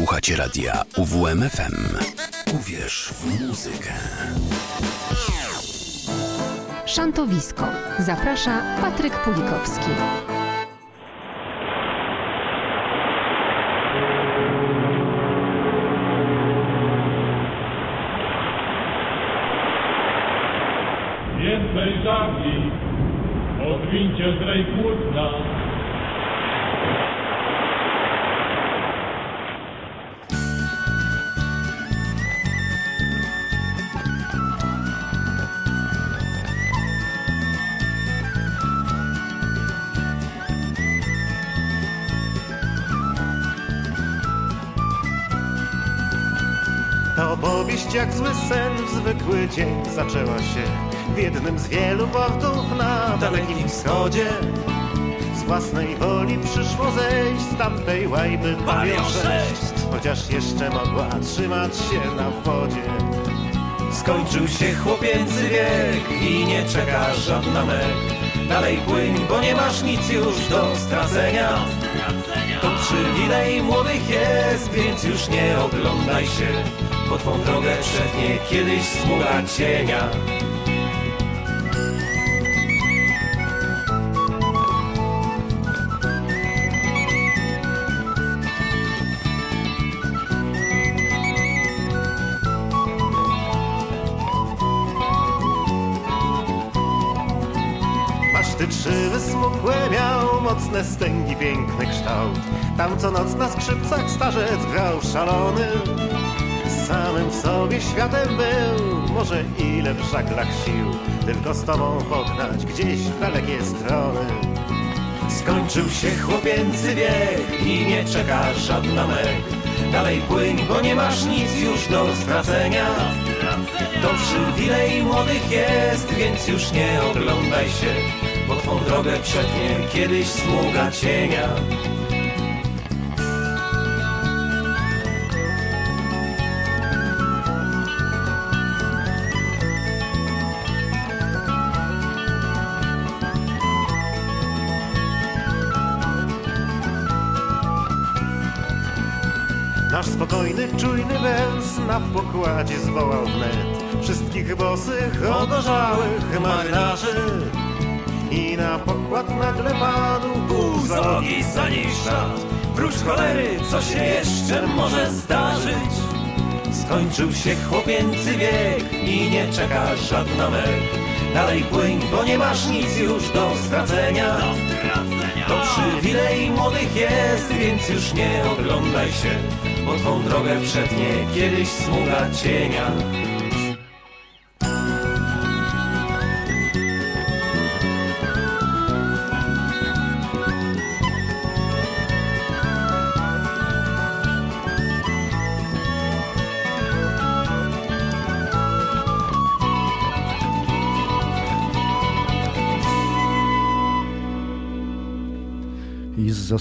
Słuchacie radia UWMFM. Uwierz w muzykę. Szantowisko. Zaprasza Patryk Pulikowski. Więcej żagli, odwincie płótna. Jak zły sen w zwykły dzień zaczęła się w jednym z wielu portów na dalekim wschodzie. Z własnej woli przyszło zejść z tamtej łajby bawią sześć, chociaż jeszcze mogła trzymać się na wodzie. Skończył się chłopięcy wiek i nie czeka żadna mek. Dalej płyń, bo nie masz nic już do stracenia. To przywilej młodych jest, więc już nie oglądaj się. Bo twą drogę przetnie kiedyś smuga cienia. Trzy wysmukłe miał, mocne stęgi, piękny kształt. Tam co noc na skrzypcach starzec grał szalony. Samym sobie światem był, może ile w żaglach sił, tylko z tobą pognać gdzieś w dalekie strony. Skończył się chłopięcy wiek i nie czeka żadna mek. Dalej płyń, bo nie masz nic już do stracenia. To przywilej młodych jest, więc już nie oglądaj się, bo twą drogę przetnie kiedyś smuga cienia. Spokojny, czujny węz na pokładzie zwołał wnet Wszystkich bosych, ogorzałych marynarzy I na pokład nagle padł pół Załogi za szat, prócz cholery, co się jeszcze może zdarzyć? Skończył się chłopięcy wiek i nie czeka żadna mek. Dalej płyń, bo nie masz nic już do stracenia. To przywilej młodych jest, więc już nie oglądaj się, bo twą drogę przetnie kiedyś smuga cienia.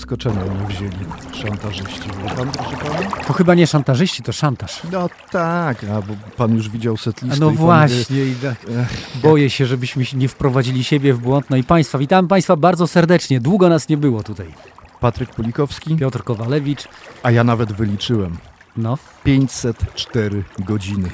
Zaskoczenia mnie wzięli szantażyści. Pan, proszę pana? To chyba nie szantażyści, to szantaż. No tak, a bo pan już widział A setlistę no i pan wie- właśnie, i tak, boję się, żebyśmy nie wprowadzili siebie w błąd. No i Państwa, witam Państwa bardzo serdecznie. Długo nas nie było tutaj. Patryk Pulikowski, Piotr Kowalewicz, a ja nawet wyliczyłem. no. 504 godziny.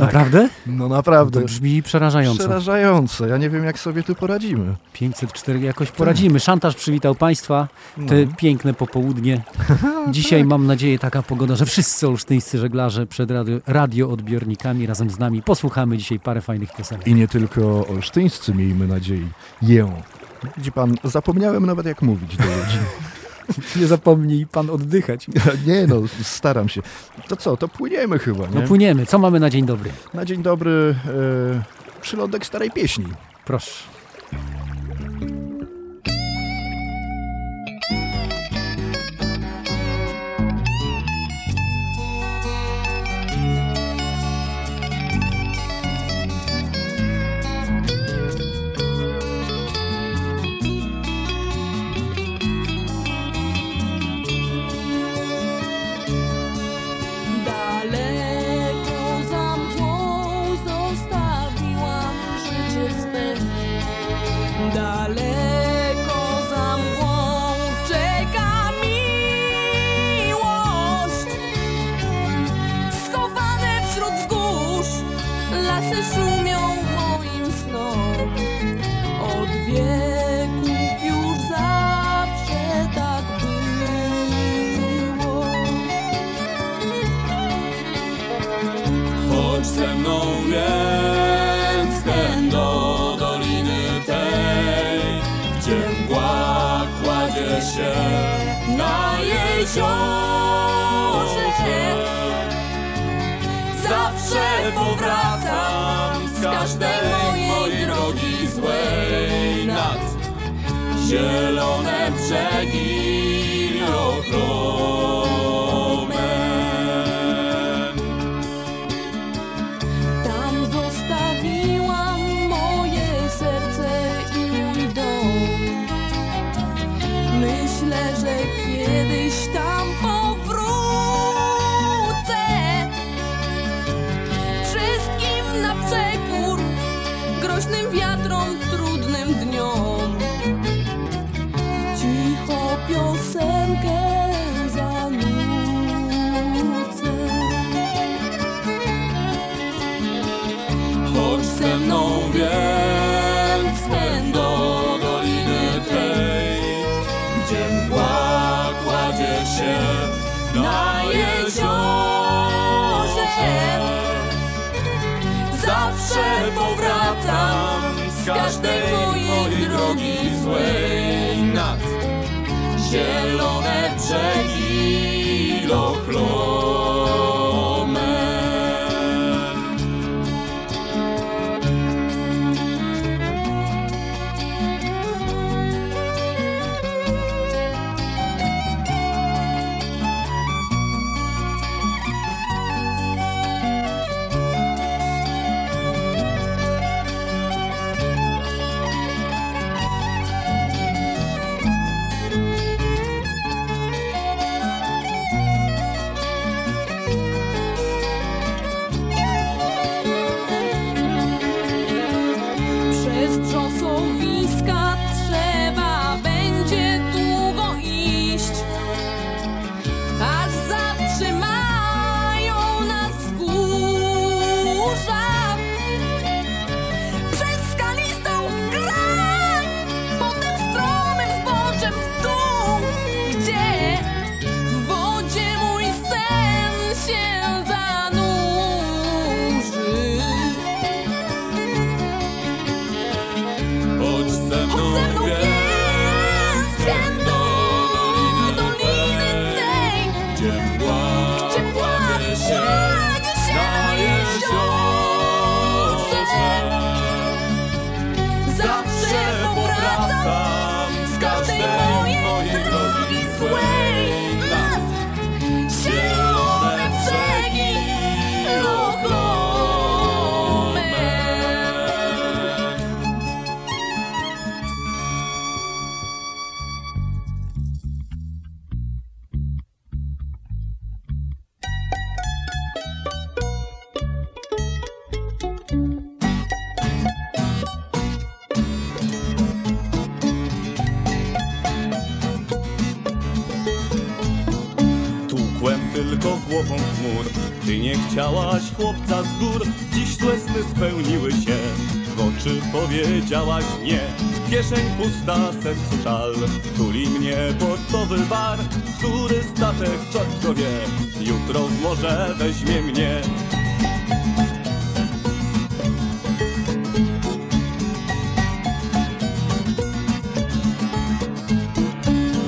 Tak. Naprawdę? No To naprawdę. brzmi przerażająco. Przerażające. Ja nie wiem, jak sobie tu poradzimy. 504 jakoś poradzimy. Szantaż przywitał Państwa. Te No. piękne popołudnie. Dzisiaj mam nadzieję taka pogoda, że wszyscy olsztyńscy żeglarze przed radio, radioodbiornikami razem z nami posłuchamy dzisiaj parę fajnych piosenek. I nie tylko olsztyńscy, miejmy nadziei. Ję. Widzi pan, zapomniałem nawet jak mówić do ludzi. Nie zapomnij Pan oddychać. nie no, staram się. To co, to płyniemy chyba, nie? No płyniemy. Co mamy na dzień dobry? Na dzień dobry e, przylądek starej pieśni. Proszę. Jeziorze Zawsze powracam z każdej mojej drogi złej nad zielone brzegi ochrome. Zielone powiedziałaś nie Kieszeń pusta, sercu żal. Tuli mnie portowy bar Który statek czort wie. Jutro w morze weźmie mnie.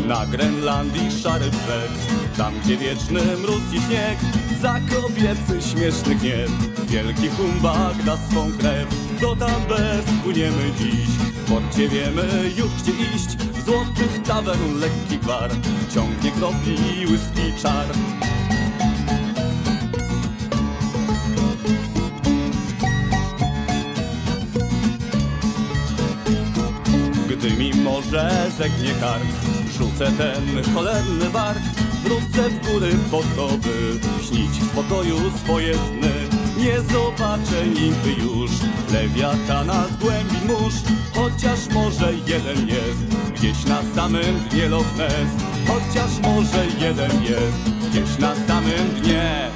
Na Grenlandii szary brzeg Tam gdzie wieczny mróz i śnieg Za kobiecy śmieszny gniew. Wielki humbak da swą krew Do tam bezpłyniemy dziś. W porcie wiemy już gdzie iść. Złotych tawern lekki gwar Ciągnie kropi whisky czar. Gdy mi morze zegnie kark Rzucę ten cholerny bark Wrócę w góry po to, by Śnić w spokoju swoje sny Nie zobaczę nigdy już. Lewiatana z głębi mórz. Chociaż może jeden jest. Gdzieś na samym dnie Loch Ness. Chociaż może jeden jest. Gdzieś na samym dnie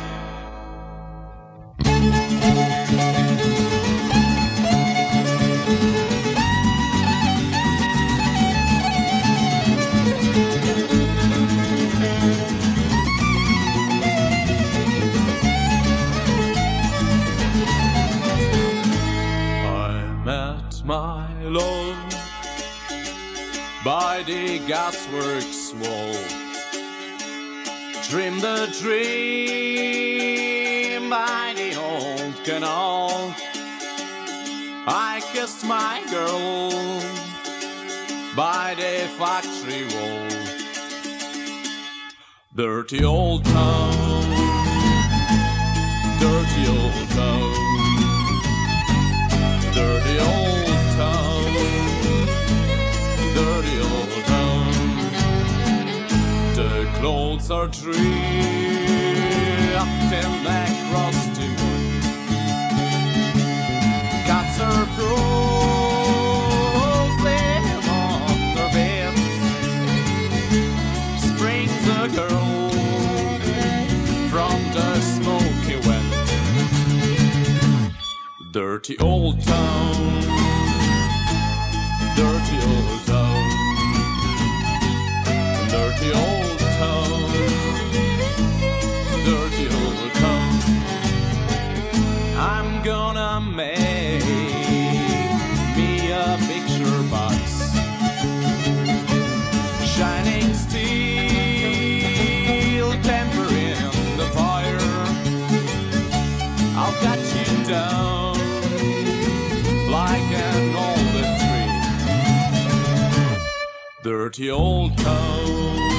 gasworks wall. Dream the dream by the old canal. I kissed my girl by the factory wall. Dirty old town, dirty old town, dirty old town, dirty old town. The clothes are drifting across the moon. Cats are cruising on their beds. Springs a girl from the smoky wind. Dirty old town, dirty old town, dirty old dirty old town. I'm gonna make me a picture box, shining steel, temper in the fire. I'll cut you down like an old. Dirty old town,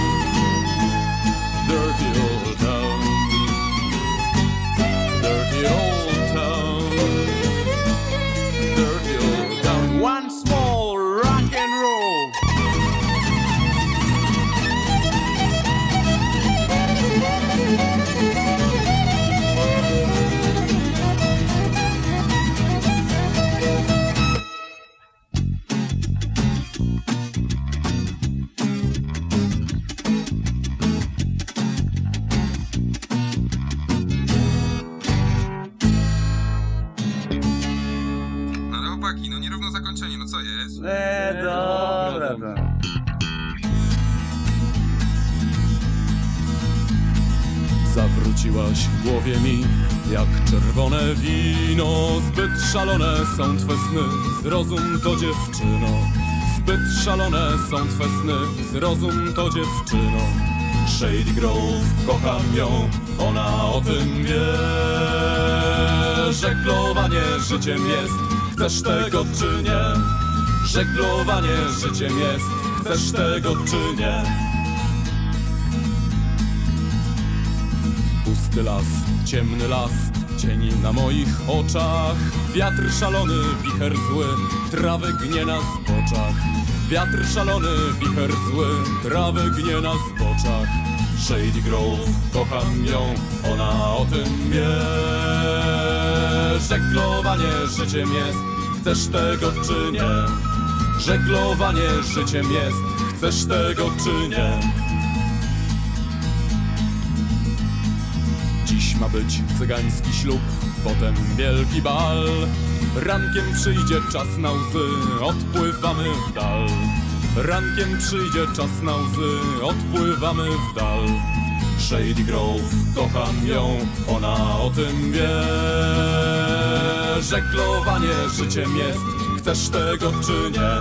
głowie mi jak czerwone wino Zbyt szalone są twe sny, zrozum to dziewczyno Zbyt szalone są twe sny, zrozum to dziewczyno Shady Grove, kocham ją, ona o tym wie Żeglowanie życiem jest, chcesz tego czy nie? Żeglowanie życiem jest, chcesz tego czy nie? Pusty las, ciemny las, cieni na moich oczach Wiatr szalony, wicher zły, trawy gnie na zboczach Wiatr szalony, wicher zły, trawy gnie na zboczach Shady Grove, kocham ją, ona o tym wie Żeglowanie życiem jest, chcesz tego czy nie? Żeglowanie życiem jest, chcesz tego czy nie? Ma być cygański ślub, potem wielki bal. Rankiem przyjdzie czas na łzy, odpływamy w dal. Rankiem przyjdzie czas na łzy, odpływamy w dal. Shady Grove, kocham ją, ona o tym wie. Żeglowanie życiem jest, chcesz tego czy nie?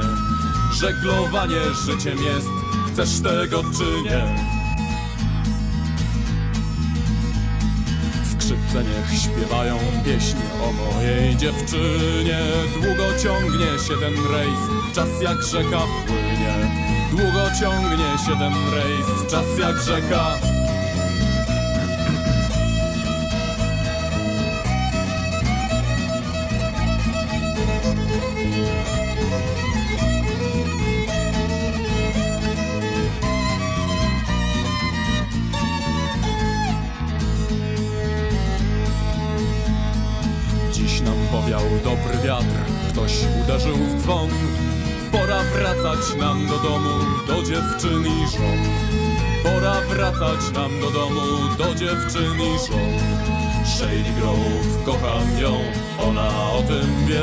Żeglowanie życiem jest, chcesz tego czy nie? Skrzypce niech śpiewają pieśń o mojej dziewczynie. Długo ciągnie się ten rejs, czas jak rzeka płynie. Długo ciągnie się ten rejs, czas jak rzeka ktoś uderzył w dzwon. Pora wracać nam do domu, do dziewczyn i żon. Pora wracać nam do domu, do dziewczyn i żon. Shady Grove, kocham ją, ona o tym wie.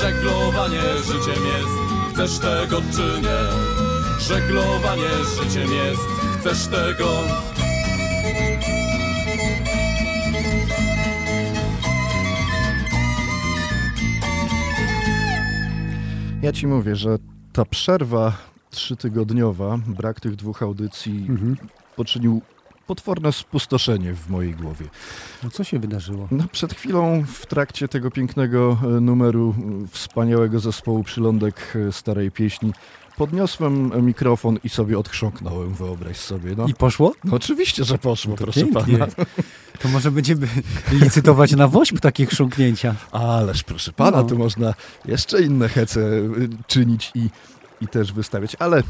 Żeglowanie życiem jest, chcesz tego czy nie? Żeglowanie życiem jest, chcesz tego Ja ci mówię, że ta przerwa trzytygodniowa, brak tych dwóch audycji, poczynił potworne spustoszenie w mojej głowie. No co się wydarzyło? No, przed chwilą w trakcie tego pięknego e, numeru wspaniałego zespołu Przylądek e, Starej Pieśni podniosłem mikrofon i sobie odchrząknąłem, wyobraź sobie. No, I poszło? no oczywiście, że poszło, proszę pięknie. pana. To może będziemy licytować na woźb takich chrząknięcia. Ależ proszę pana, No. tu można jeszcze inne hece y, czynić i, i też wystawiać, ale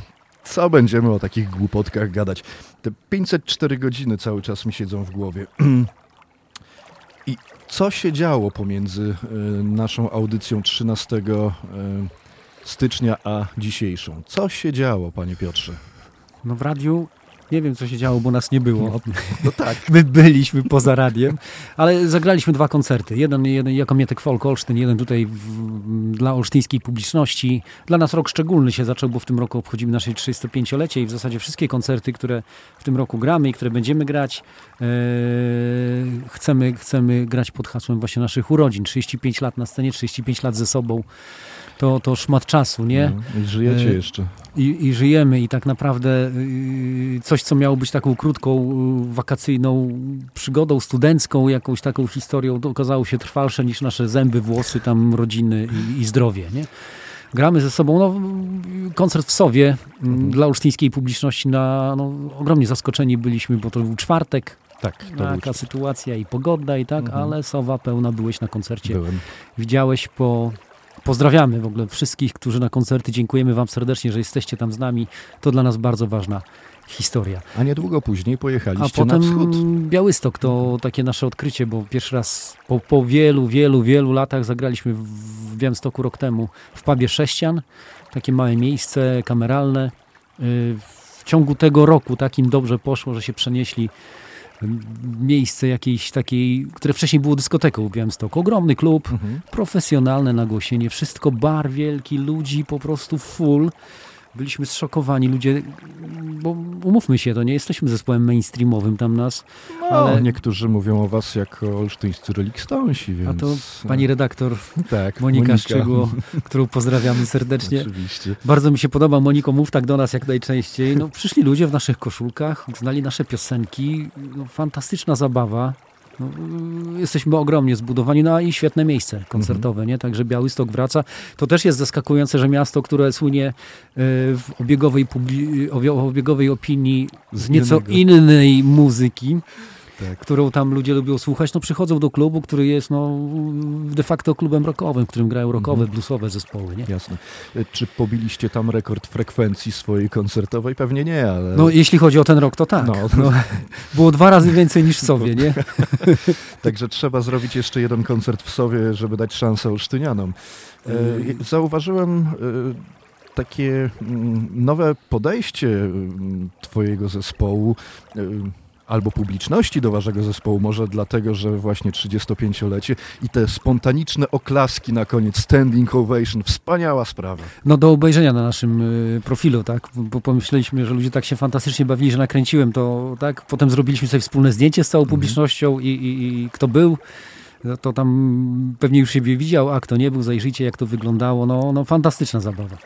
co będziemy o takich głupotkach gadać? Te 504 godziny cały czas mi siedzą w głowie. I co się działo pomiędzy y, naszą audycją 13 y, stycznia a dzisiejszą? Co się działo, panie Piotrze? No w radiu nie wiem, co się działo, bo nas nie było. No tak. My byliśmy poza radiem, ale zagraliśmy dwa koncerty. Jeden, jeden jako Mietek Folk Olsztyn, jeden tutaj w, dla olsztyńskiej publiczności. Dla nas rok szczególny się zaczął, bo w tym roku obchodzimy nasze 35-lecie i w zasadzie wszystkie koncerty, które w tym roku gramy i które będziemy grać, e, chcemy, chcemy grać pod hasłem właśnie naszych urodzin. 35 lat na scenie, 35 lat ze sobą. To, to szmat czasu, nie? No, I żyjecie E, jeszcze. I, I żyjemy i tak naprawdę yy, coś, co miało być taką krótką, yy, wakacyjną przygodą studencką, jakąś taką historią, to okazało się trwalsze niż nasze zęby, włosy, tam rodziny i, i zdrowie, nie? Gramy ze sobą, no, koncert w Sowie m, dla olsztyńskiej publiczności, na, no, ogromnie zaskoczeni byliśmy, bo to był czwartek, Tak, to był taka sytuacja i pogodna i tak, Mhm. ale Sowa pełna, byłeś na koncercie Byłem. widziałeś po. Pozdrawiamy w ogóle wszystkich, którzy na koncerty. Dziękujemy Wam serdecznie, że jesteście tam z nami. To dla nas bardzo ważna historia. A niedługo później A pojechaliście na potem wschód. Białystok to takie nasze odkrycie, bo pierwszy raz po, po wielu, wielu, wielu latach zagraliśmy w, w Białymstoku rok temu w pubie Sześcian. Takie małe miejsce kameralne. Y, W ciągu tego roku tak im dobrze poszło, że się przenieśli miejsce jakiejś takiej, które wcześniej było dyskoteką w Białymstoku. Ogromny klub, Mhm. profesjonalne nagłośnienie, wszystko bar wielki, ludzi po prostu full. Byliśmy zszokowani, ludzie, bo umówmy się, to nie jesteśmy zespołem mainstreamowym tam nas, No, ale niektórzy mówią o was jako olsztyńscy Rolling Stonesi, więc... a to pani redaktor tak, Monika, Szczygło, którą pozdrawiamy serdecznie. Oczywiście. Bardzo mi się podoba, Moniko, mów tak do nas jak najczęściej. No, przyszli ludzie w naszych koszulkach, znali nasze piosenki, no, fantastyczna zabawa. No, jesteśmy ogromnie zbudowani, no i świetne miejsce koncertowe, nie? Także Białystok wraca. To też jest zaskakujące, że miasto, które słynie y, w obiegowej, obiegowej opinii z nieco innej muzyki, Tak. którą tam ludzie lubią słuchać, no przychodzą do klubu, który jest no, de facto klubem rockowym, w którym grają rockowe, Mhm. bluesowe zespoły, nie? Jasne. E, Czy pobiliście tam rekord frekwencji swojej koncertowej? Pewnie nie, ale... No jeśli chodzi o ten rok, to tak. No. No, było dwa razy więcej niż w sobie, nie? Także trzeba zrobić jeszcze jeden koncert w Sowie, żeby dać szansę Olsztynianom. E, Mm. Zauważyłem e, takie mm, nowe podejście mm, twojego zespołu albo publiczności do waszego zespołu, może dlatego, że właśnie 35-lecie i te spontaniczne oklaski na koniec, standing ovation, wspaniała sprawa. No do obejrzenia na naszym y, profilu, tak? Bo pomyśleliśmy, że ludzie tak się fantastycznie bawili, że nakręciłem to, tak? Potem zrobiliśmy sobie wspólne zdjęcie z całą Mhm. publicznością i, i, i kto był, no to tam pewnie już siebie widział, a kto nie był, zajrzyjcie jak to wyglądało. No, no fantastyczna zabawa.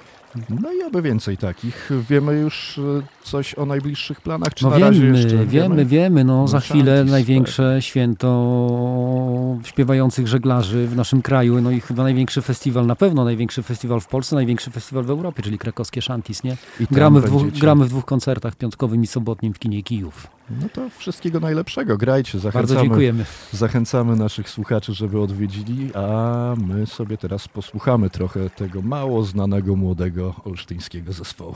No i oby więcej takich. Wiemy już e, coś o najbliższych planach, czy No na razie wiemy, jeszcze wiemy, wiemy, no, No za chwilę szantis, największe święto śpiewających żeglarzy w naszym kraju, no i chyba największy festiwal, na pewno największy festiwal w Polsce, największy festiwal w Europie, czyli krakowskie Shantis, nie? Gramy w, dwóch, gramy w dwóch koncertach, piątkowym i sobotnim w kinie Kijów. No to wszystkiego najlepszego. Grajcie, zachęcamy, Bardzo dziękujemy. zachęcamy naszych słuchaczy, żeby odwiedzili, a my sobie teraz posłuchamy trochę tego mało znanego młodego olsztyńskiego zespołu.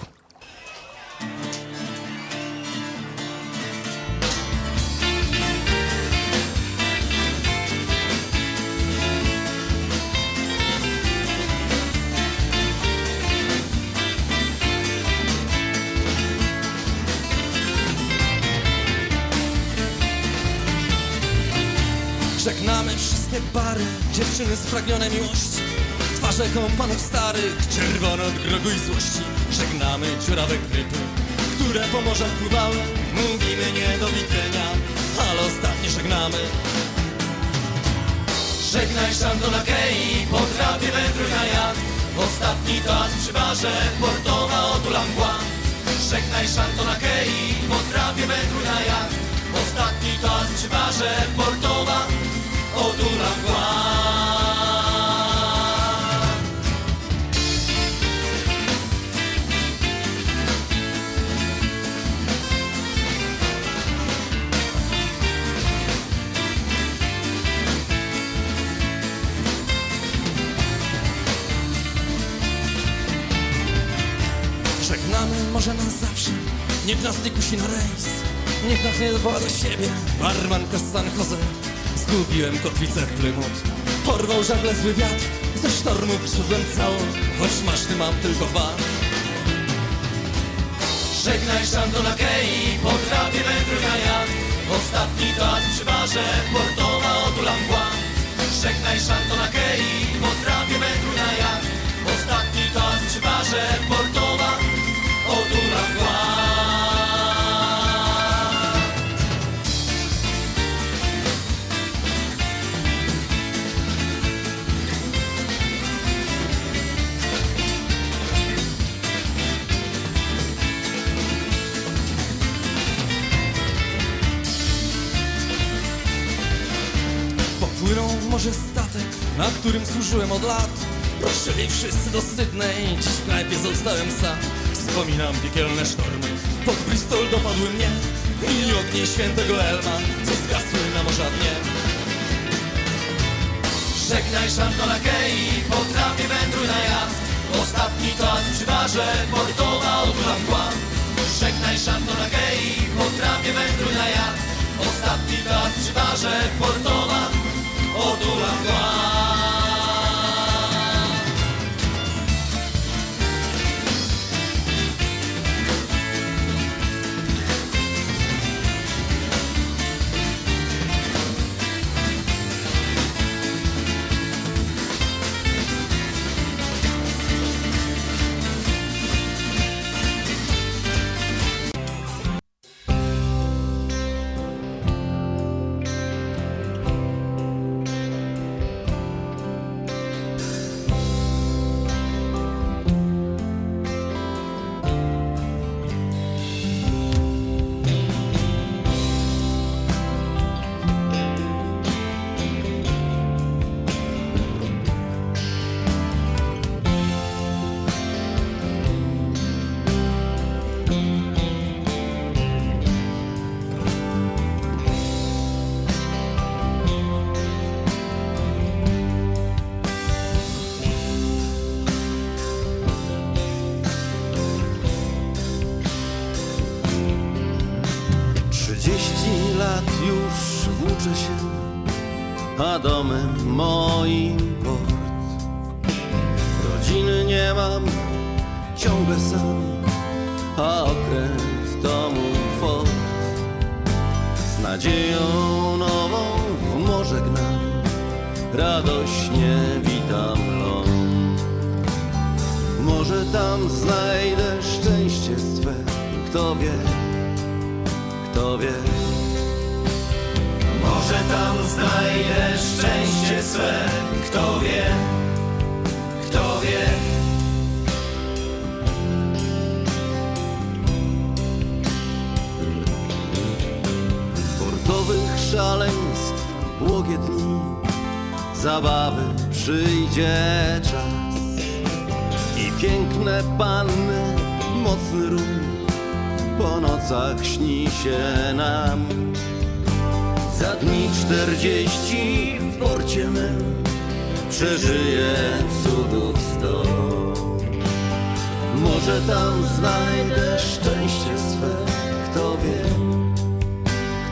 Spragnione miłości Twarze kompanów starych, czerwone od grogu i złości. Żegnamy dziurawe krypy, które po morzach pływały. Mówimy nie do widzenia, ale ostatnie żegnamy. Żegnaj Szandona Kei, po trapie wędruj na Ostatni tas przy barze, portowa otulam mgła Żegnaj Szantona Kei, po trapie wędruj przy barze portowa otula mgła. Może na zawsze Niech nas nie kusi na rejs. Niech nas nie do siebie Barmanka z San Jose. Zgubiłem kotwicę w Plymouth Porwał żagle zły wiatr Ze sztormu wyszedłem cało. Choć maszty mam tylko dwa Żegnaj Shandona Kei Po trapie wędruj na jacht Ostatni toast przy barze Portowa otula mgła Żegnaj Shandona Kei Po trapie wędruj na jacht Ostatni toast przy barze Portowa na którym służyłem od lat. Ruszyli wszyscy do Sydney, dziś w knajpie zostałem sam Wspominam piekielne sztormy, pod Bristol dopadły mnie I ognie świętego Elma, co zgasły na morza dnie. Żegnaj Shantona Kei, po trapie wędruj na jacht. Ostatni toast przy barze, portowa otula mgła. Żegnaj Shantona Kei, po trapie wędruj na jacht. Ostatni toast przy barze, portowa otula mgła śni się nam. Za dni czterdzieści w porcie mym przeżyję cudów sto. Może tam znajdę szczęście swe, kto wie,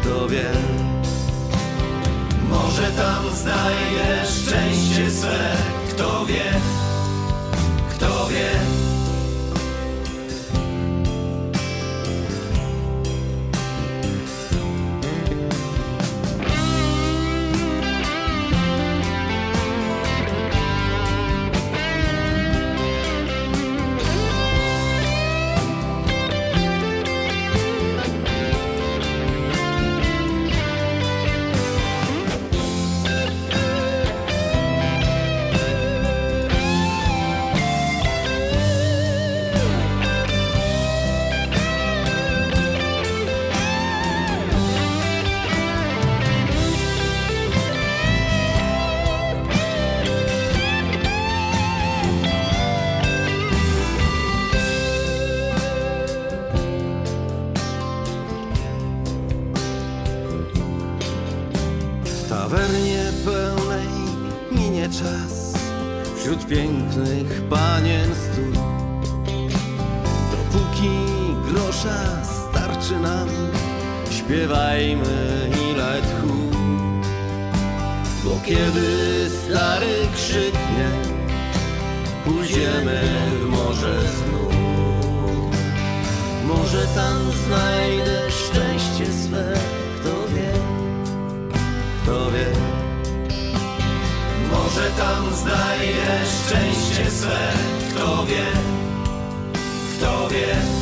kto wie. Może tam znajdę szczęście swe Kto wie, kto wie kto wie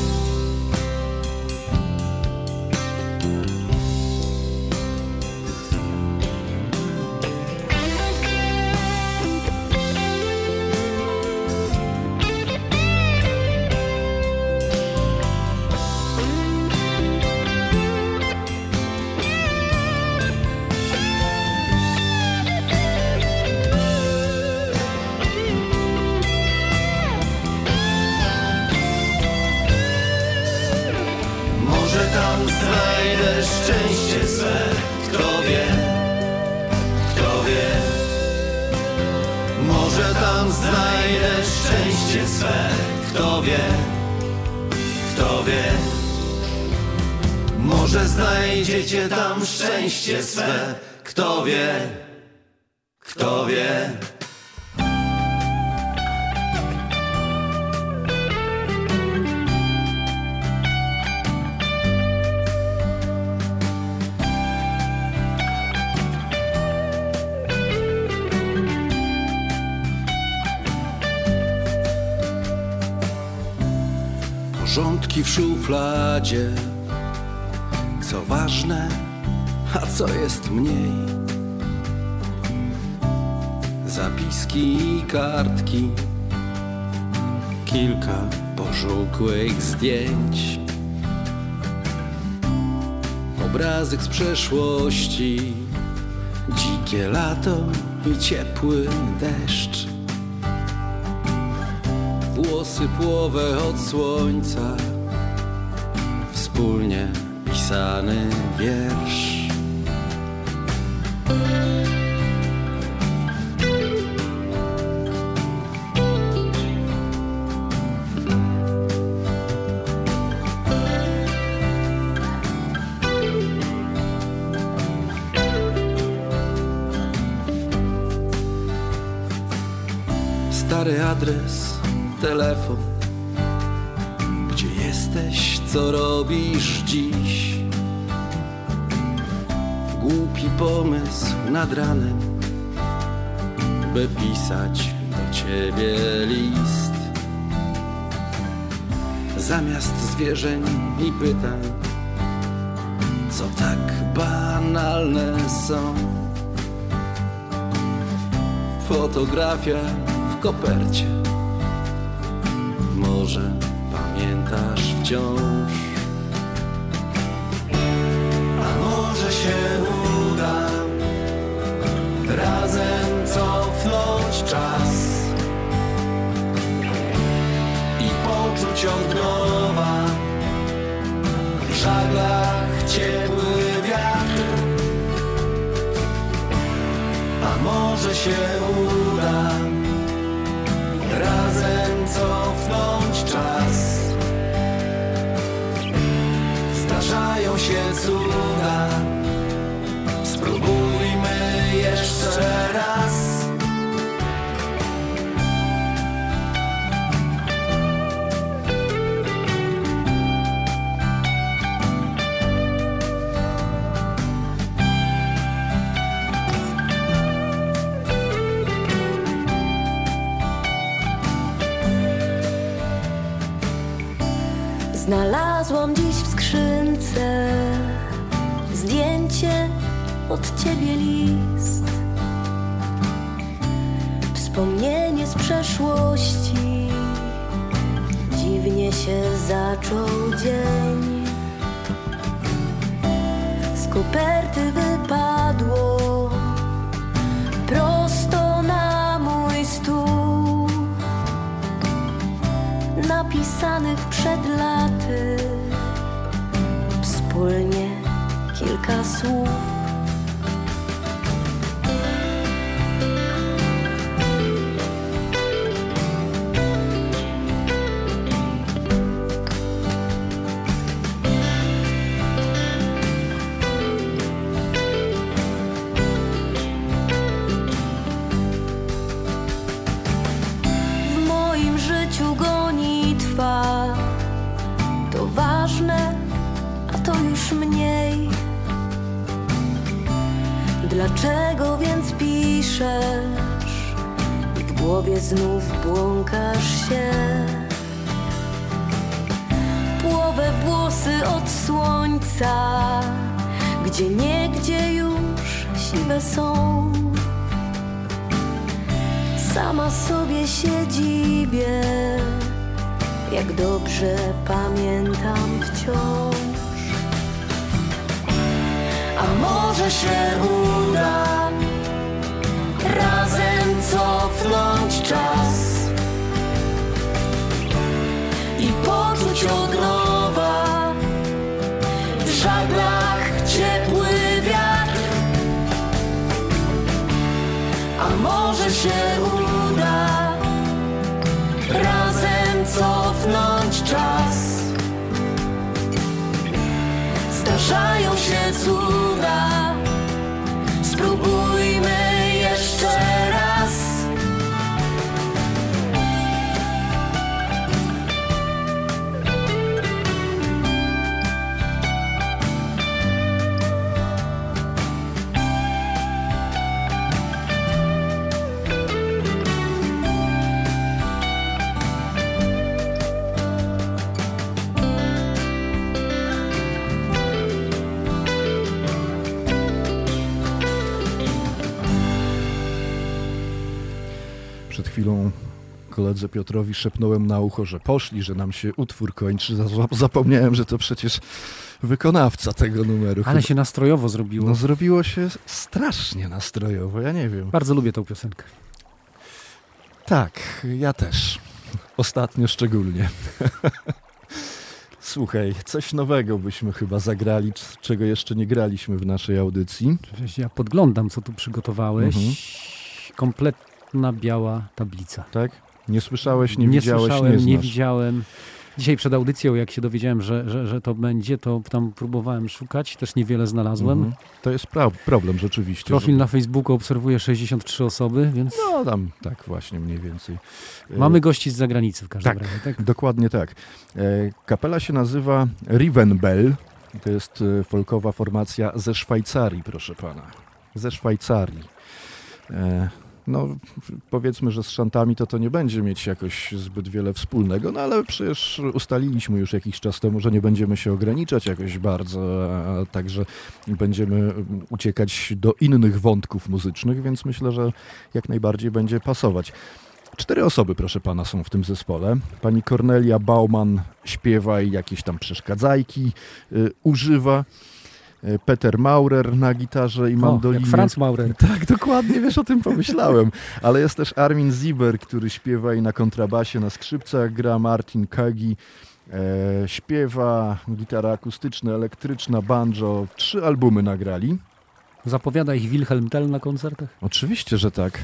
Kilka pożółkłych zdjęć. Obrazek z przeszłości. Dzikie lato i ciepły deszcz. Włosy płowe od słońca. Wspólnie pisany wiersz adres, telefon. Gdzie jesteś, co robisz dziś? Głupi pomysł nad ranem By pisać do ciebie list. Zamiast zwierzeń i pytań Co tak banalne są? Fotografia w kopercie. Może pamiętasz wciąż? A może się uda Razem cofnąć czas I poczuć od nowa W żaglach ciepły wiatr? A może się Znalazłam dziś w skrzynce zdjęcie od ciebie list. Wspomnienie z przeszłości. Dziwnie się zaczął dzień. Z koperty wypadło prosto na mój stół napisanych przed laty wspólnie kilka słów. Błąkasz się? Płowę włosy od słońca, gdzie niegdzie już siwe są. Sama sobie się dziwię, jak dobrze pamiętam wciąż. A może się uda razem cofnąć czas od nowa w żaglach ciepły wiatr. A może się uda razem cofnąć czas. Zdarzają się cuda, chwilą koledze Piotrowi szepnąłem na ucho, że poszli, że nam się utwór kończy. Za- Zapomniałem, że to przecież wykonawca tego numeru. Ale się nastrojowo zrobiło. No zrobiło się strasznie nastrojowo, ja nie wiem. Bardzo lubię tą piosenkę. Tak, ja też. Ostatnio szczególnie. Słuchaj, coś nowego byśmy chyba zagrali, czego jeszcze nie graliśmy w naszej audycji. Ja podglądam, co tu przygotowałeś. Mhm. Kompletna biała tablica. Tak? Nie słyszałeś, nie, widziałeś, słyszałem, nie nie znasz. widziałem. Dzisiaj przed audycją, jak się dowiedziałem, że, że, że to będzie, to tam próbowałem szukać, też niewiele znalazłem. Mhm. To jest problem rzeczywiście. Profil że- na Facebooku obserwuje 63 osoby, więc No tam, tak właśnie mniej więcej. E, mamy gości z zagranicy w każdym Tak, razie. Tak? dokładnie tak. E, Kapela się nazywa Rivenbell. To jest e, folkowa formacja ze Szwajcarii, proszę pana. Ze Szwajcarii. No, powiedzmy, że z szantami to to nie będzie mieć jakoś zbyt wiele wspólnego, no ale przecież ustaliliśmy już jakiś czas temu, że nie będziemy się ograniczać jakoś bardzo, a także będziemy mm, uciekać do innych wątków muzycznych, więc myślę, że jak najbardziej będzie pasować. Cztery osoby, proszę pana, są w tym zespole. Pani Kornelia Bauman śpiewa i jakieś tam przeszkadzajki y, używa. Y, Peter Maurer na gitarze i O, mandolinie. jak Franz Maurer. Tak, dokładnie, wiesz, o tym pomyślałem. Ale jest też Armin Zieber, który śpiewa i na kontrabasie, na skrzypcach gra, Martin Kagi e, śpiewa, gitara akustyczna, elektryczna, banjo. Trzy albumy nagrali. Zapowiada ich Wilhelm Tell na koncertach? Oczywiście, że tak.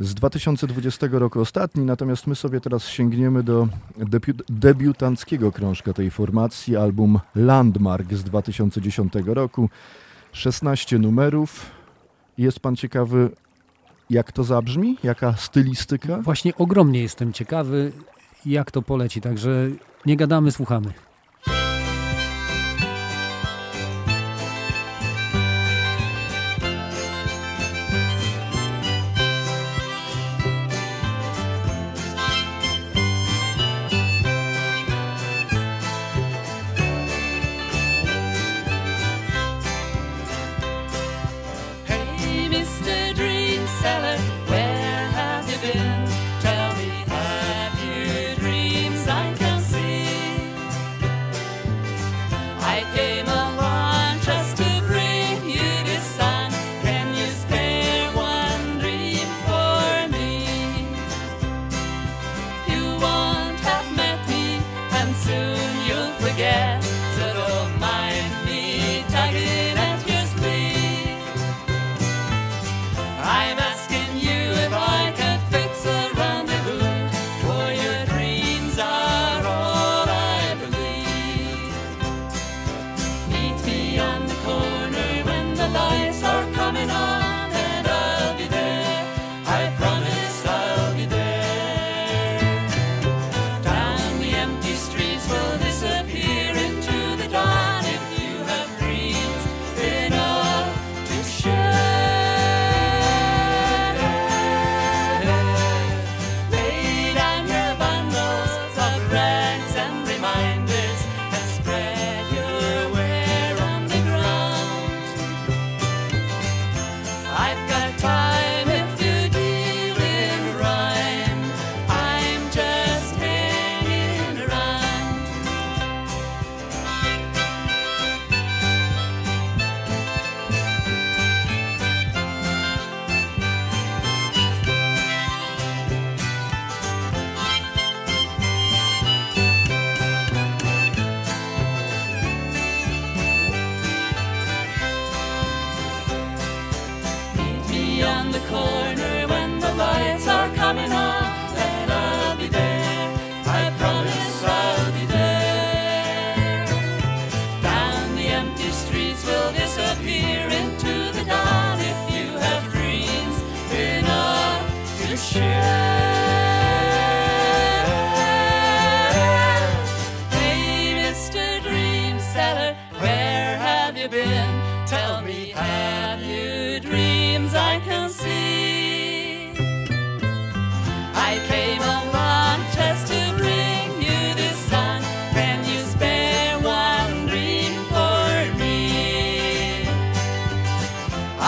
Z 2020 roku ostatni, natomiast my sobie teraz sięgniemy do debiut, debiutanckiego krążka tej formacji, album Landmark z 2010 roku. 16 numerów. Jest pan ciekawy, jak to zabrzmi? Jaka stylistyka? Właśnie ogromnie jestem ciekawy, jak to poleci, także nie gadamy, słuchamy.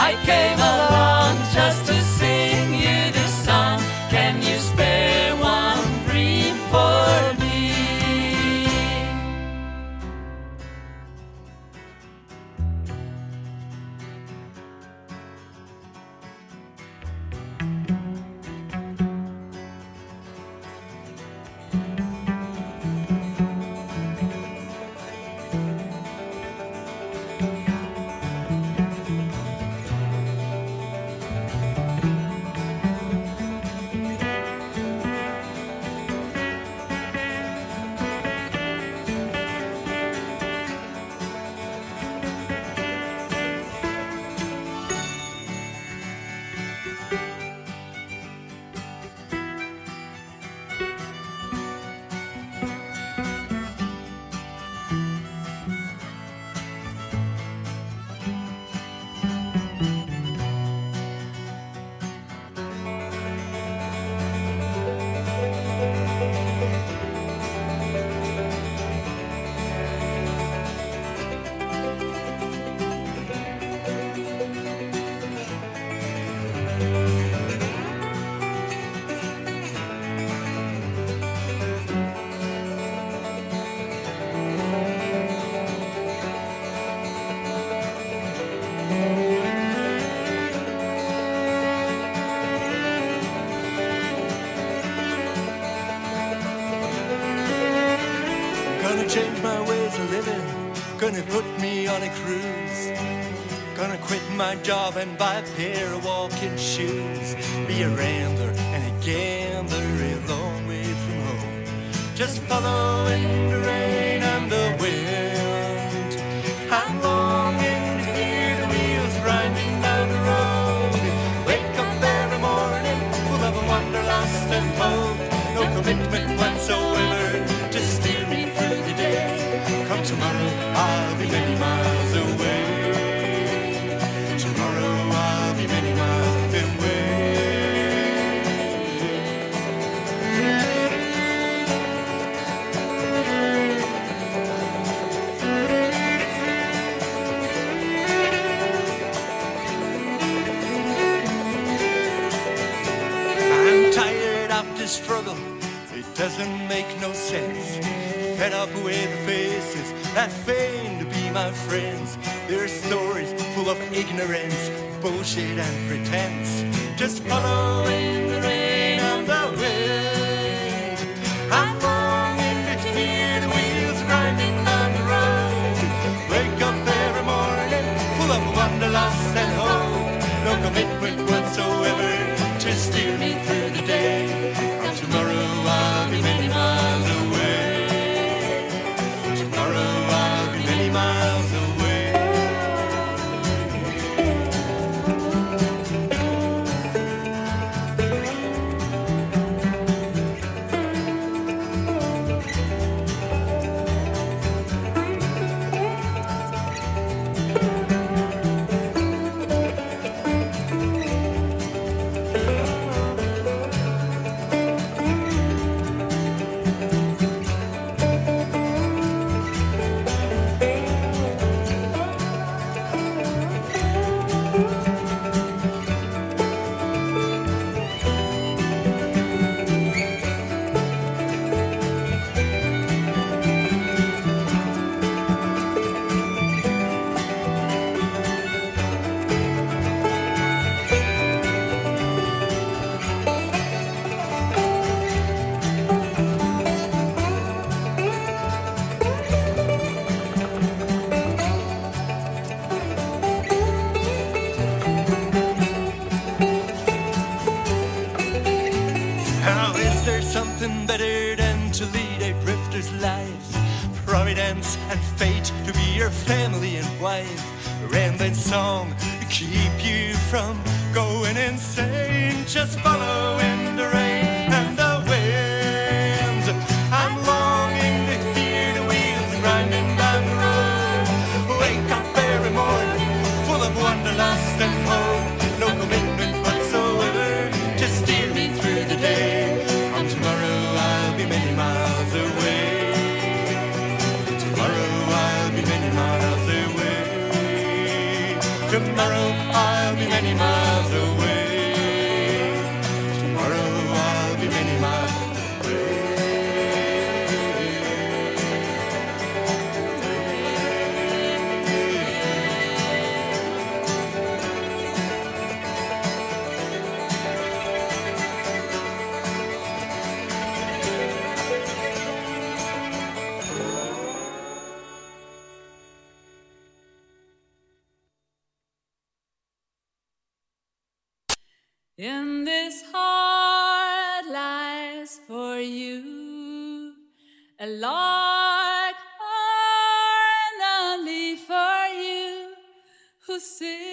I came along and buy a pair of walking shoes. Be a rambler and a gambler a long way from home. Just following the rain and the wind. Doesn't no sense. Fed up with the faces that feign to be my friends. Their stories full of ignorance, bullshit and pretense. Just following the rain and the wind. I'm hear the wheels grinding on the road. Wake up every morning full of and hope. No commitment whatsoever to steer me through the day. See.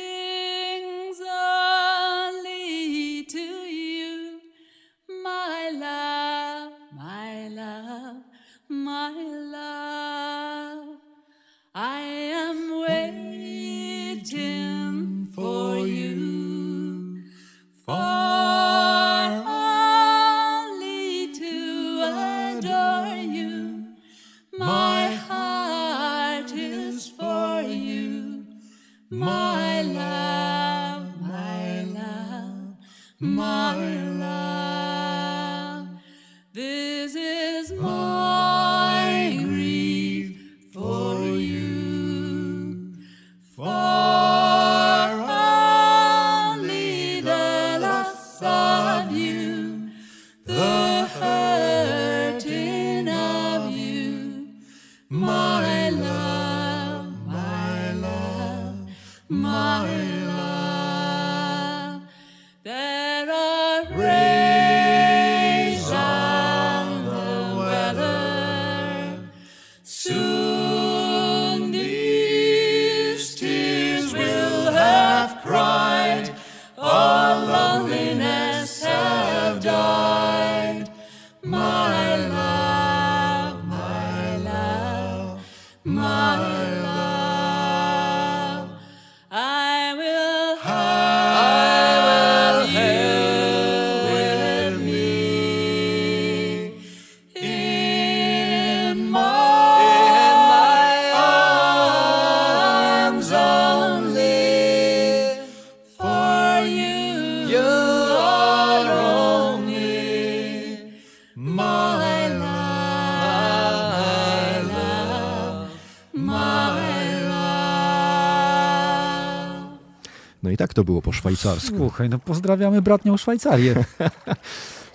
I tak to było po szwajcarsku. Słuchaj, no pozdrawiamy bratnią Szwajcarię.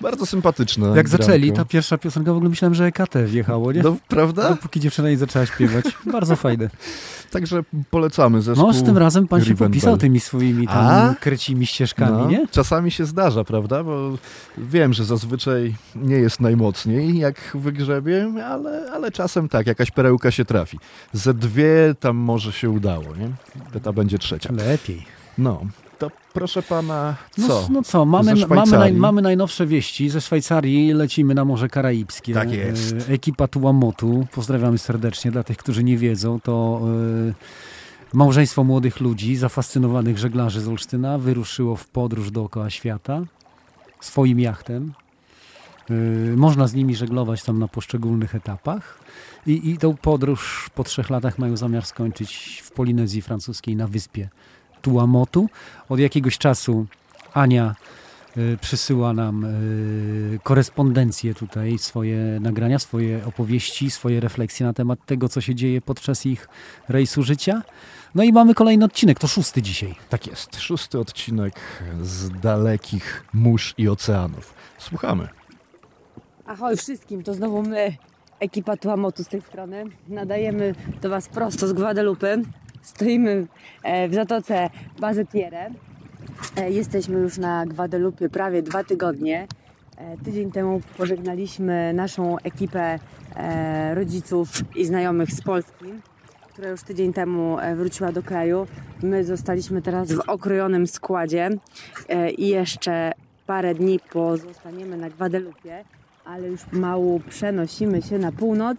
Bardzo sympatyczne. Jak granko. zaczęli, ta pierwsza piosenka, w ogóle myślałem, że EKT wjechało, nie? No, prawda? Dopóki dziewczyna nie zaczęła śpiewać. Bardzo fajne. Także polecamy zespół. No, z tym razem pan się popisał tymi swoimi tam A? krecimi ścieżkami, No, nie? Czasami się zdarza, prawda? Bo wiem, że zazwyczaj nie jest najmocniej, jak wygrzebie, ale, ale czasem tak, jakaś perełka się trafi. Ze dwie tam może się udało, nie? Ta będzie trzecia. Lepiej. No, to proszę pana, No, co? no co, mamy, Ze mamy, naj, mamy najnowsze wieści. Ze Szwajcarii lecimy na Morze Karaibskie. Tak jest. E, Ekipa Tułamotu, pozdrawiamy serdecznie. Dla tych, którzy nie wiedzą, to e, małżeństwo młodych ludzi, zafascynowanych żeglarzy z Olsztyna, wyruszyło w podróż dookoła świata swoim jachtem. E, Można z nimi żeglować tam na poszczególnych etapach. I, I tą podróż po trzech latach mają zamiar skończyć w Polinezji Francuskiej na wyspie Tuamotu. Od jakiegoś czasu Ania y, przysyła nam y, korespondencję tutaj, swoje nagrania, swoje opowieści, swoje refleksje na temat tego, co się dzieje podczas ich rejsu życia. No i mamy kolejny odcinek, to szósty dzisiaj. Tak jest, szósty odcinek z dalekich mórz i oceanów. Słuchamy. Ahoj wszystkim, to znowu my, ekipa Tuamotu z tej strony. Nadajemy do Was prosto z Guadalupe. Stoimy e, w zatoce Bazy Pierre. E, Jesteśmy już na Guadalupe prawie dwa tygodnie. E, Tydzień temu pożegnaliśmy naszą ekipę rodziców i znajomych z Polski, która już tydzień temu wróciła do kraju. My zostaliśmy teraz w okrojonym składzie i jeszcze parę dni pozostaniemy na Gwadelupie, ale już mało przenosimy się na północ,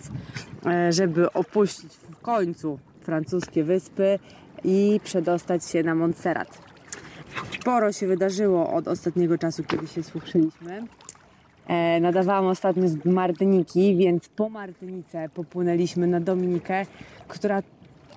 żeby opuścić w końcu francuskie wyspy i przedostać się na Montserrat. Sporo się wydarzyło od ostatniego czasu, kiedy się słyszeliśmy. E, nadawałam ostatnio z Martyniki, więc po Martynice popłynęliśmy na Dominikę, która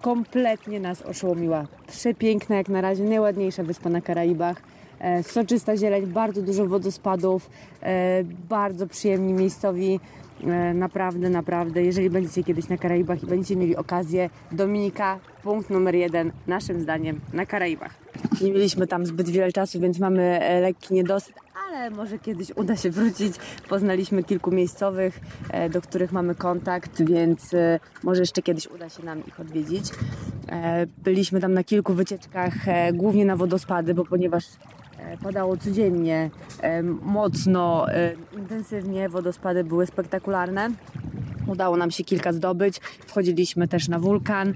kompletnie nas oszołomiła. Przepiękna jak na razie, najładniejsza wyspa na Karaibach. E, soczysta zieleń, bardzo dużo wodospadów, e, bardzo przyjemni miejscowi. E, naprawdę, naprawdę, jeżeli będziecie kiedyś na Karaibach i będziecie mieli okazję, Dominika, punkt numer jeden, naszym zdaniem, na Karaibach. Nie mieliśmy tam zbyt wiele czasu, więc mamy e, lekki niedosyt, ale może kiedyś uda się wrócić. Poznaliśmy kilku miejscowych, e, do których mamy kontakt, więc może jeszcze kiedyś uda się nam ich odwiedzić. Byliśmy tam na kilku wycieczkach, głównie na wodospady, bo ponieważ padało codziennie, e, mocno, e, intensywnie, wodospady były spektakularne. Udało nam się kilka zdobyć. Wchodziliśmy też na wulkan.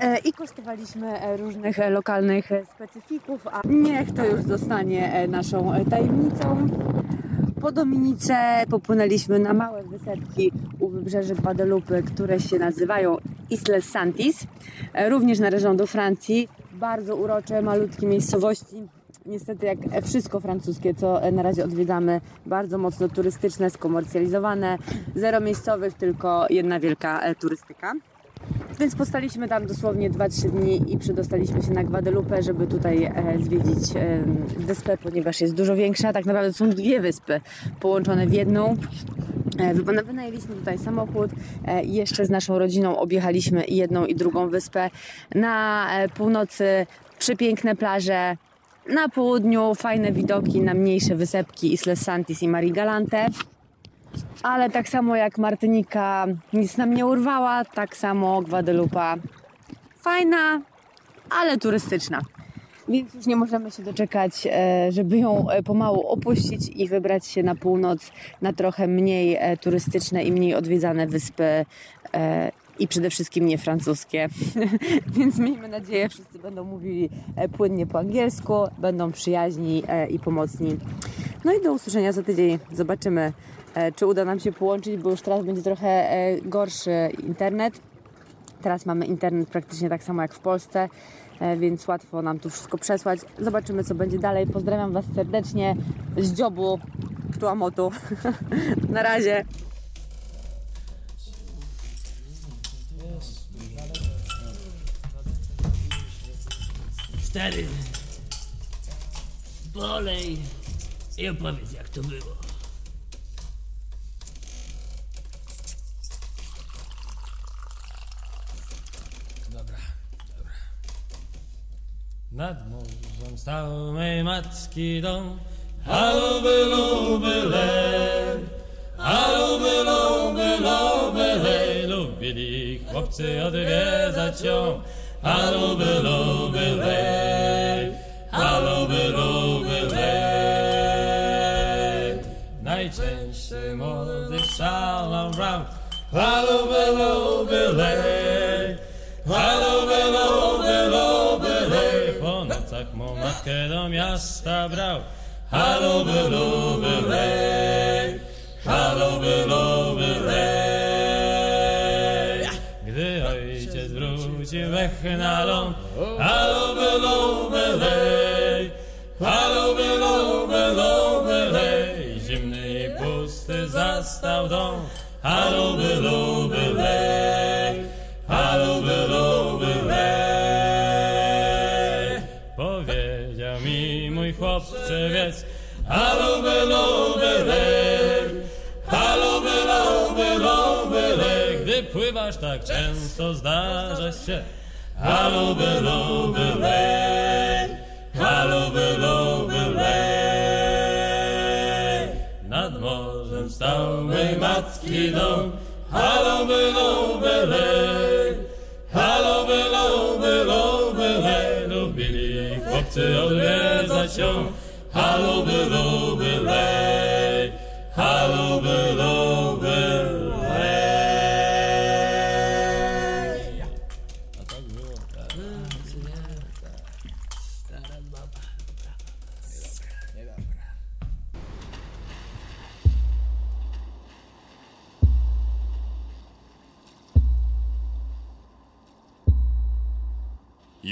E, I kosztowaliśmy e, różnych e, lokalnych e, specyfików, a niech to już zostanie e, naszą e, tajemnicą. Po Dominice popłynęliśmy na małe wysepki u wybrzeży Guadalupe, które się nazywają Isles Santis. E, Również należą do Francji. Bardzo urocze, malutkie miejscowości. Niestety jak wszystko francuskie, co na razie odwiedzamy, bardzo mocno turystyczne, skomercjalizowane. Zero miejscowych, tylko jedna wielka e, turystyka. Więc postaliśmy tam dosłownie 2-3 dni i przedostaliśmy się na Guadalupe, żeby tutaj e, zwiedzić wyspę, ponieważ jest dużo większa. Tak naprawdę są dwie wyspy połączone w jedną. E, wy- Wynajęliśmy tutaj samochód e, i jeszcze z naszą rodziną objechaliśmy jedną i drugą wyspę. Na e, północy przepiękne plaże, na południu fajne widoki na mniejsze wysepki Isles Santis i Mari Galante. Ale tak samo jak Martynika nic nam nie urwała, tak samo Guadalupa fajna, ale turystyczna. Więc już nie możemy się doczekać, e, żeby ją e, pomału opuścić i wybrać się na północ, na trochę mniej e, turystyczne i mniej odwiedzane wyspy i przede wszystkim nie francuskie. Więc miejmy nadzieję, wszyscy będą mówili płynnie po angielsku, będą przyjaźni i pomocni. No i do usłyszenia za tydzień. Zobaczymy, czy uda nam się połączyć, bo już teraz będzie trochę gorszy internet. Teraz mamy internet praktycznie tak samo jak w Polsce, więc łatwo nam tu wszystko przesłać. Zobaczymy, co będzie dalej. Pozdrawiam Was serdecznie z dziobu Tuamotu. Na razie. Stary, bolej i opowiedz jak to było. Dobra, dobra. Nad morzem stał mej matki dom, a luby, luby, lej. A luby, luby, luby, lej. Lubili chłopcy odwiedzać ją, a luby, luby, lej. A luby, luby, lej. Najczęściej młody Salon Brown, a luby, luby, lej. A Nocach mą matkę do miasta brał, lej. A luby, luby, lej. Gdy ojciec wrócił na ląd, luby, luby, luby, lej. Zimny i pusty zastał dom, a luby, Pływasz tak często zdarza się, a luby, lej. A luby, lej. Nad morzem stał mej matki dom, a luby, lej. A luby, luby, lej. Lubili chłopcy odwiedzać ją, a luby, lej. A luby,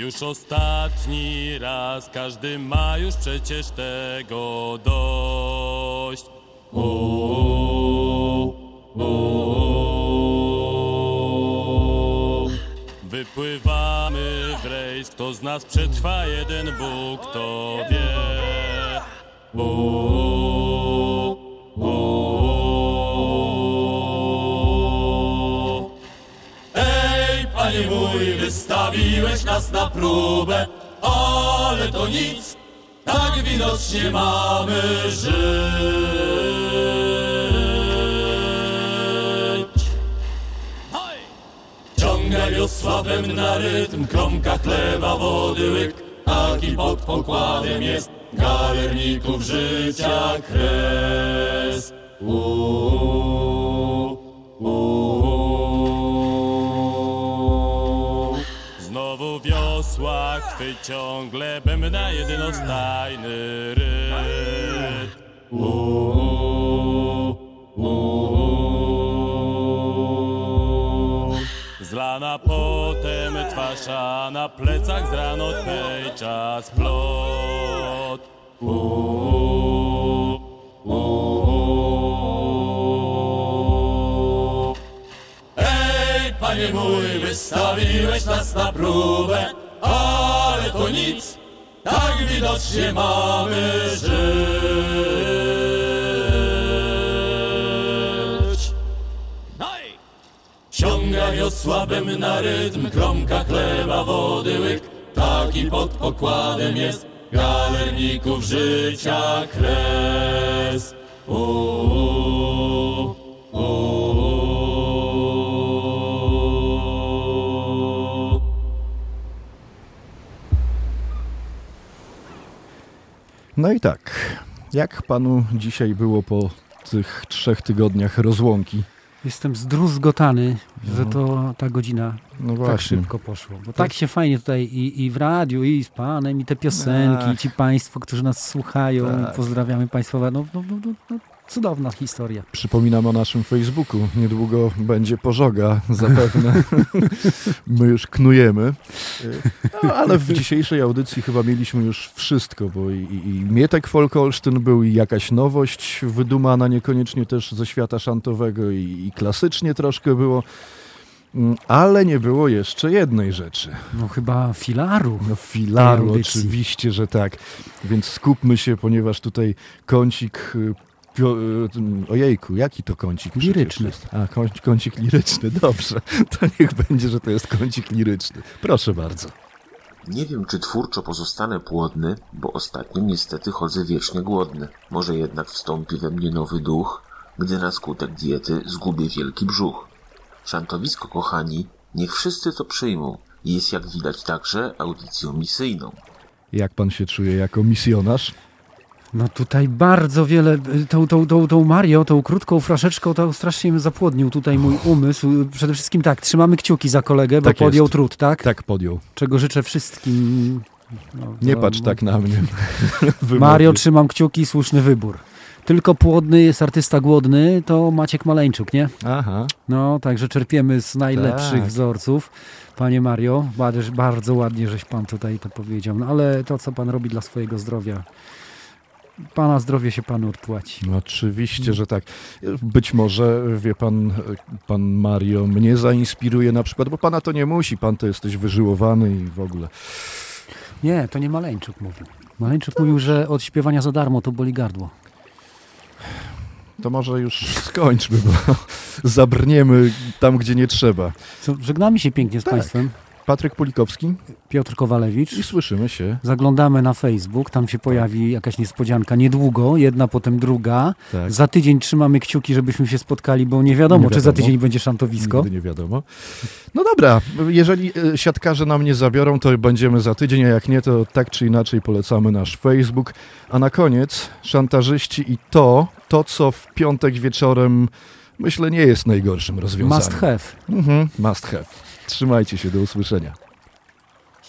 Już ostatni raz, każdy ma już przecież tego dość. Wypływamy w rejs, kto z nas przetrwa jeden Bóg, to wie. O, wystawiłeś nas na próbę, ale to nic, tak widocznie mamy żyć. Hoj! Ciąga wiosławem na rytm, kromka chleba, wody łyk, taki pod pokładem jest galerników życia kres. Uuu, uuu. Wiosła chwy ciągle bębna jednostajny rytm. Uuu, uuu. Zlana potem twarz, a na plecach z rano tej czas plot. Uuu. Ej, panie mój, wystawiłeś nas na próbę, ale to nic, tak widocznie mamy żyć. I Ciąga wiosłabem na rytm, kromka chleba, wody łyk, taki pod pokładem jest galerników życia kres. No i tak, jak panu dzisiaj było po tych trzech tygodniach rozłąki? Jestem zdruzgotany, że No. to ta godzina No tak właśnie. szybko poszło. Bo tak się fajnie tutaj i, i w radiu, i z panem, i te piosenki, Ach. i ci państwo, którzy nas słuchają. Tak. Pozdrawiamy państwa. No, no, no, no, no, cudowna historia. Przypominam o naszym Facebooku. Niedługo będzie pożoga, zapewne. My już knujemy. No, ale w dzisiejszej audycji chyba mieliśmy już wszystko, bo i, i, Mietek Folk Olsztyn był i jakaś nowość wydumana, niekoniecznie też ze świata szantowego i, i klasycznie troszkę było. Mm, Ale nie było jeszcze jednej rzeczy. No chyba filaru. No filaru, oczywiście, że tak. Więc skupmy się, ponieważ tutaj kącik... y, ojejku, jaki to kącik? Liryczny. A, kącik, kącik liryczny, dobrze. To niech będzie, że to jest kącik liryczny. Proszę bardzo. Nie wiem, czy twórczo pozostanę płodny, bo ostatnio niestety chodzę wiecznie głodny. Może jednak wstąpi we mnie nowy duch, gdy na skutek diety zgubię wielki brzuch. Szantowisko, kochani, niech wszyscy to przyjmą. Jest jak widać także audycją misyjną. Jak pan się czuje jako misjonarz? No tutaj bardzo wiele, y, tą, tą, tą, tą Mario, tą krótką fraszeczką, to strasznie mi zapłodnił tutaj mój umysł. Przede wszystkim tak, trzymamy kciuki za kolegę, bo Tak podjął jest. trud, tak? Tak, podjął. Czego życzę wszystkim. No, Nie patrz tak na mnie. Mario, trzymam kciuki, słuszny wybór. Tylko płodny jest artysta głodny, to Maciek Maleńczuk, nie? Aha. No, także czerpiemy z najlepszych Tak. wzorców. Panie Mario, bardzo, bardzo ładnie, żeś pan tutaj to powiedział. No, ale to, co pan robi dla swojego zdrowia, pana zdrowie się panu odpłaci. No, Oczywiście, że tak. Być może, wie pan, pan Mario mnie zainspiruje na przykład, bo pana to nie musi, pan to jesteś wyżyłowany i w ogóle. Nie, to nie Maleńczuk mówił. Maleńczuk mówił, że od śpiewania za darmo to boli gardło. To może już skończmy, bo zabrniemy tam, gdzie nie trzeba. Co, żegnamy się pięknie z Tak. państwem. Patryk Pulikowski Piotr Kowalewicz. i słyszymy się. Zaglądamy na Facebook, tam się pojawi jakaś niespodzianka niedługo, jedna potem druga. Tak. Za tydzień trzymamy kciuki, żebyśmy się spotkali, bo nie wiadomo, Nie czy za wiadomo. tydzień będzie szantowisko. Nigdy nie wiadomo. No dobra, jeżeli e, siatkarze nam nie zabiorą, to będziemy za tydzień, a jak nie, to tak czy inaczej polecamy nasz Facebook. A na koniec, szantażyści i to, to co w piątek wieczorem, myślę, nie jest najgorszym rozwiązaniem. Must have. Mhm, must have. Trzymajcie się, do usłyszenia.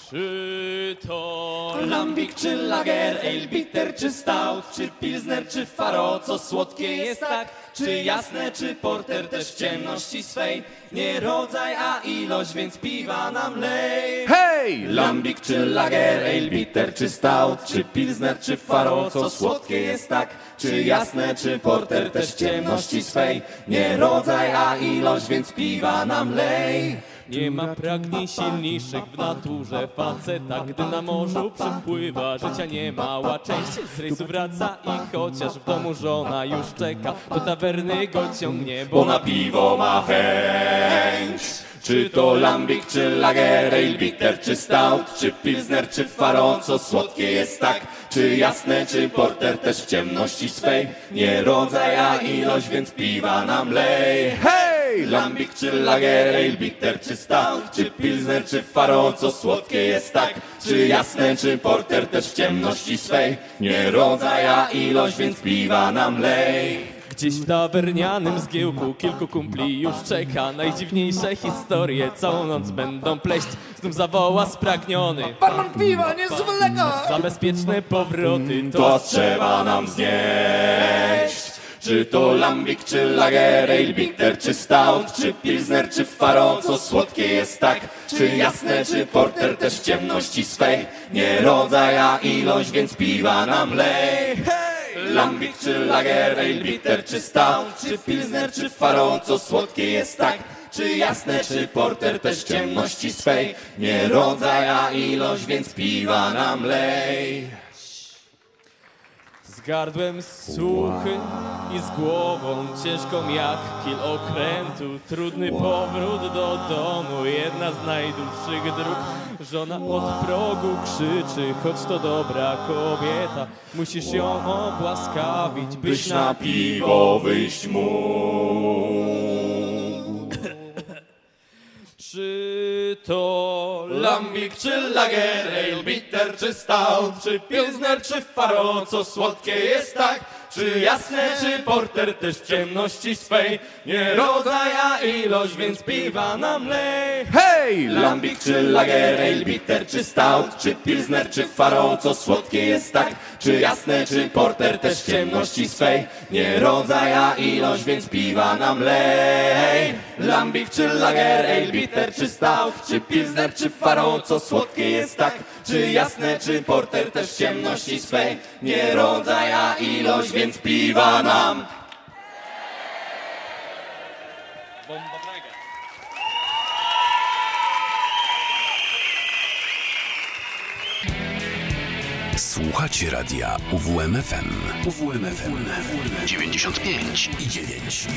Czy to Lambik czy lager, ale bitter czy stout, czy pilsner czy faro, co słodkie jest tak, czy jasne czy porter, też w ciemności swej, nie rodzaj, a ilość, więc piwa nam lej. Hej! Lambik czy lager, ale bitter czy stout, czy pilsner czy faro, co słodkie jest tak, czy jasne, czy porter też w ciemności swej. Nie rodzaj, a ilość, więc piwa nam lej. Nie ma pragnień silniejszych w naturze faceta Gdy na morzu przypływa, życia nie mała część Z rejsu wraca i chociaż w domu żona już czeka Do tawerny go ciągnie, bo na piwo ma chęć. Czy to lambik, czy lager, ale bitter, czy stout, czy pilsner, czy faro, co słodkie jest tak, czy jasne, czy porter też w ciemności swej. Nie rodzaj, a ilość, więc piwa nam lej. Hej! Lambik, czy lager, ale bitter, czy stout, czy pilsner, czy faro, co słodkie jest tak, czy jasne, czy porter też w ciemności swej. Nie rodzaj, a ilość, więc piwa nam lej. Gdzieś w tawernianym zgiełku kilku kumpli już czeka Najdziwniejsze historie całą noc będą pleść Znów zawoła spragniony Barman piwa, nie zwleka! Za bezpieczne powroty To trzeba nam znieść. Czy to lambik, czy lager, ale bitter, czy stout, czy pilsner, czy faro, co słodkie jest tak, czy jasne, czy porter też w ciemności swej. Nie rodzaj, a ilość, więc piwa nam lej. Lambik, czy lager, ale bitter, czy stout, czy pilsner, czy faro, co słodkie jest tak, czy jasne, czy porter też ciemności swej. Nie rodzaj, a ilość, więc piwa nam lej. Gardłem suchy i z głową ciężką jak kil okrętu. Trudny powrót do domu, jedna z najdłuższych dróg. Żona od progu krzyczy, choć to dobra kobieta. Musisz ją obłaskawić, byś na piwo wyjść mógł. Czy to lambik, czy lager, ale bitter, czy stout, czy pilsner, czy faro, co słodkie jest tak, czy jasne, czy porter też w ciemności swej, nie rodzaj, a ilość, więc piwa nam lej. Hej! Lambik, czy lager, ale bitter, czy stout, czy pilsner, czy faro, co słodkie jest tak, czy jasne, czy porter też w ciemności swej, nie rodzaj, a ilość, więc piwa nam lej. Lambik, czy lager, ale bitter, czy stout, czy pilsner, czy faro, co słodkie jest tak, czy jasne, czy porter też w ciemności swej, nie rodzaj, a ilość, więc piwa nam. Słuchacie radia UWMFM. UWMFM 95 i 9.